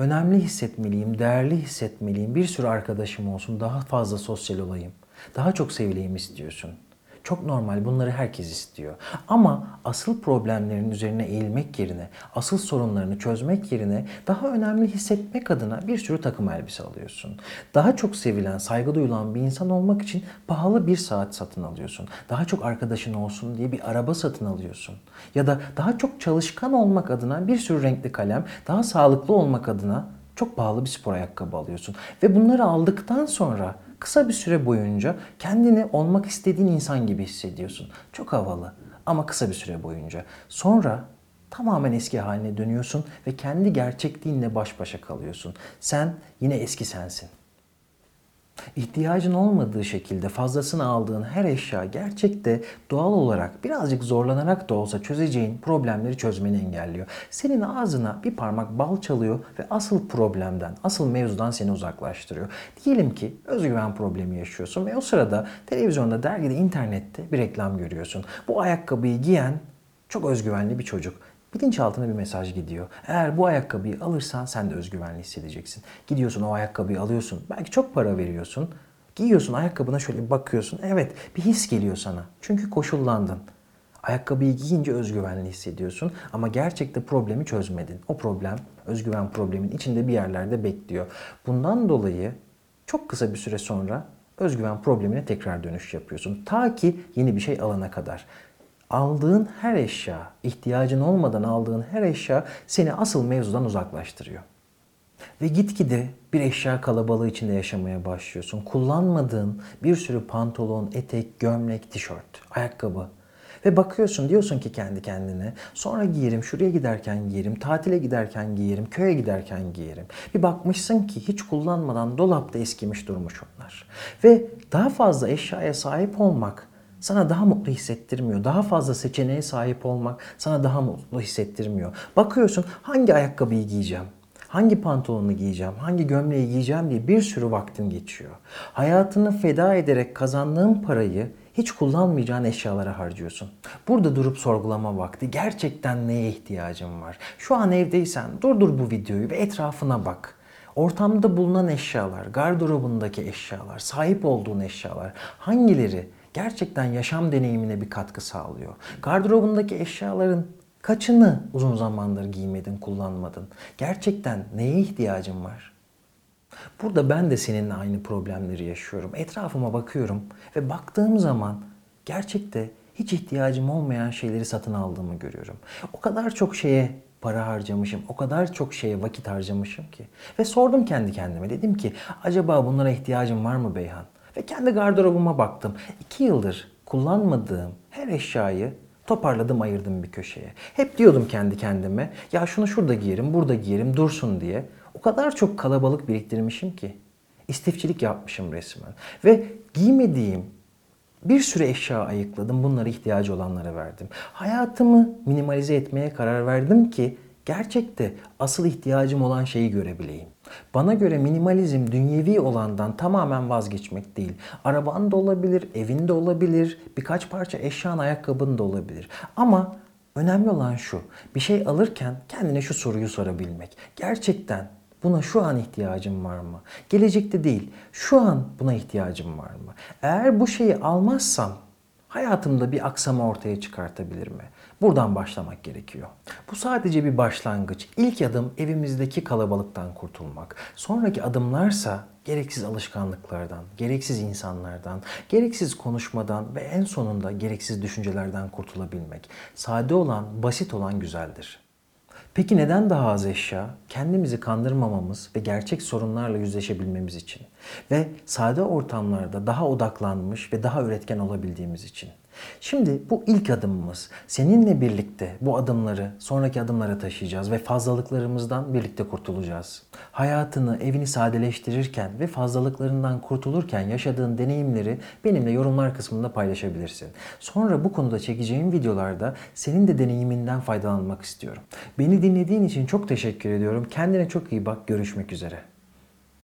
önemli hissetmeliyim, değerli hissetmeliyim, bir sürü arkadaşım olsun, daha fazla sosyal olayım, daha çok sevileyim istiyorsun. Çok normal bunları herkes istiyor. Ama asıl problemlerin üzerine eğilmek yerine, asıl sorunlarını çözmek yerine daha önemli hissetmek adına bir sürü takım elbise alıyorsun. Daha çok sevilen, saygı duyulan bir insan olmak için pahalı bir saat satın alıyorsun. Daha çok arkadaşın olsun diye bir araba satın alıyorsun. Ya da daha çok çalışkan olmak adına bir sürü renkli kalem, daha sağlıklı olmak adına çok pahalı bir spor ayakkabı alıyorsun. Ve bunları aldıktan sonra kısa bir süre boyunca kendini olmak istediğin insan gibi hissediyorsun. Çok havalı ama kısa bir süre boyunca. Sonra tamamen eski haline dönüyorsun ve kendi gerçekliğinle baş başa kalıyorsun. Sen yine eski sensin. İhtiyacın olmadığı şekilde fazlasını aldığın her eşya gerçekte doğal olarak birazcık zorlanarak da olsa çözeceğin problemleri çözmeni engelliyor. Senin ağzına bir parmak bal çalıyor ve asıl problemden, asıl mevzudan seni uzaklaştırıyor. Diyelim ki özgüven problemi yaşıyorsun ve o sırada televizyonda, dergide, internette bir reklam görüyorsun. Bu ayakkabıyı giyen çok özgüvenli bir çocuk. Bilinçaltına bir mesaj gidiyor. Eğer bu ayakkabıyı alırsan sen de özgüvenli hissedeceksin. Gidiyorsun o ayakkabıyı alıyorsun. Belki çok para veriyorsun. Giyiyorsun ayakkabına şöyle bir bakıyorsun. Evet bir his geliyor sana. Çünkü koşullandın. Ayakkabıyı giyince özgüvenli hissediyorsun ama gerçekte problemi çözmedin. O problem özgüven problemin içinde bir yerlerde bekliyor. Bundan dolayı çok kısa bir süre sonra özgüven problemine tekrar dönüş yapıyorsun. Ta ki yeni bir şey alana kadar. Aldığın her eşya, ihtiyacın olmadan aldığın her eşya seni asıl mevzudan uzaklaştırıyor. Ve gitgide bir eşya kalabalığı içinde yaşamaya başlıyorsun. Kullanmadığın bir sürü pantolon, etek, gömlek, tişört, ayakkabı. Ve bakıyorsun diyorsun ki kendi kendine sonra giyerim, şuraya giderken giyerim, tatile giderken giyerim, köye giderken giyerim. Bir bakmışsın ki hiç kullanmadan dolapta eskimiş durmuş onlar. Ve daha fazla eşyaya sahip olmak sana daha mutlu hissettirmiyor. Daha fazla seçeneğe sahip olmak sana daha mutlu hissettirmiyor. Bakıyorsun hangi ayakkabıyı giyeceğim? Hangi pantolonu giyeceğim, hangi gömleği giyeceğim diye bir sürü vaktin geçiyor. Hayatını feda ederek kazandığın parayı hiç kullanmayacağın eşyalara harcıyorsun. Burada durup sorgulama vakti. Gerçekten neye ihtiyacın var? Şu an evdeysen durdur bu videoyu ve etrafına bak. Ortamda bulunan eşyalar, gardırobundaki eşyalar, sahip olduğun eşyalar hangileri gerçekten yaşam deneyimine bir katkı sağlıyor? Gardırobundaki eşyaların kaçını uzun zamandır giymedin, kullanmadın? Gerçekten neye ihtiyacın var? Burada ben de seninle aynı problemleri yaşıyorum. Etrafıma bakıyorum ve baktığım zaman gerçekte hiç ihtiyacım olmayan şeyleri satın aldığımı görüyorum. O kadar çok şeye para harcamışım, o kadar çok şeye vakit harcamışım ki. Ve sordum kendi kendime. Dedim ki acaba bunlara ihtiyacım var mı Beyhan? Ve kendi gardırobuma baktım. İki yıldır kullanmadığım her eşyayı toparladım ayırdım bir köşeye. Hep diyordum kendi kendime ya şunu şurada giyerim, burada giyerim dursun diye. O kadar çok kalabalık biriktirmişim ki. İstifçilik yapmışım resmen. Ve giymediğim bir sürü eşya ayıkladım. Bunları ihtiyacı olanlara verdim. Hayatımı minimalize etmeye karar verdim ki gerçekte asıl ihtiyacım olan şeyi görebileyim. Bana göre minimalizm dünyevi olandan tamamen vazgeçmek değil. Araban da olabilir, evin de olabilir, birkaç parça eşyan ayakkabın da olabilir. Ama önemli olan şu, bir şey alırken kendine şu soruyu sorabilmek. Gerçekten Buna şu an ihtiyacım var mı? Gelecekte değil, şu an buna ihtiyacım var mı? Eğer bu şeyi almazsam hayatımda bir aksama ortaya çıkartabilir mi? Buradan başlamak gerekiyor. Bu sadece bir başlangıç. İlk adım evimizdeki kalabalıktan kurtulmak. Sonraki adımlarsa gereksiz alışkanlıklardan, gereksiz insanlardan, gereksiz konuşmadan ve en sonunda gereksiz düşüncelerden kurtulabilmek. Sade olan, basit olan güzeldir. Peki neden daha az eşya? Kendimizi kandırmamamız ve gerçek sorunlarla yüzleşebilmemiz için. Ve sade ortamlarda daha odaklanmış ve daha üretken olabildiğimiz için. Şimdi bu ilk adımımız. Seninle birlikte bu adımları sonraki adımlara taşıyacağız ve fazlalıklarımızdan birlikte kurtulacağız. Hayatını, evini sadeleştirirken ve fazlalıklarından kurtulurken yaşadığın deneyimleri benimle yorumlar kısmında paylaşabilirsin. Sonra bu konuda çekeceğim videolarda senin de deneyiminden faydalanmak istiyorum. Beni dinlediğin için çok teşekkür ediyorum. Kendine çok iyi bak. Görüşmek üzere.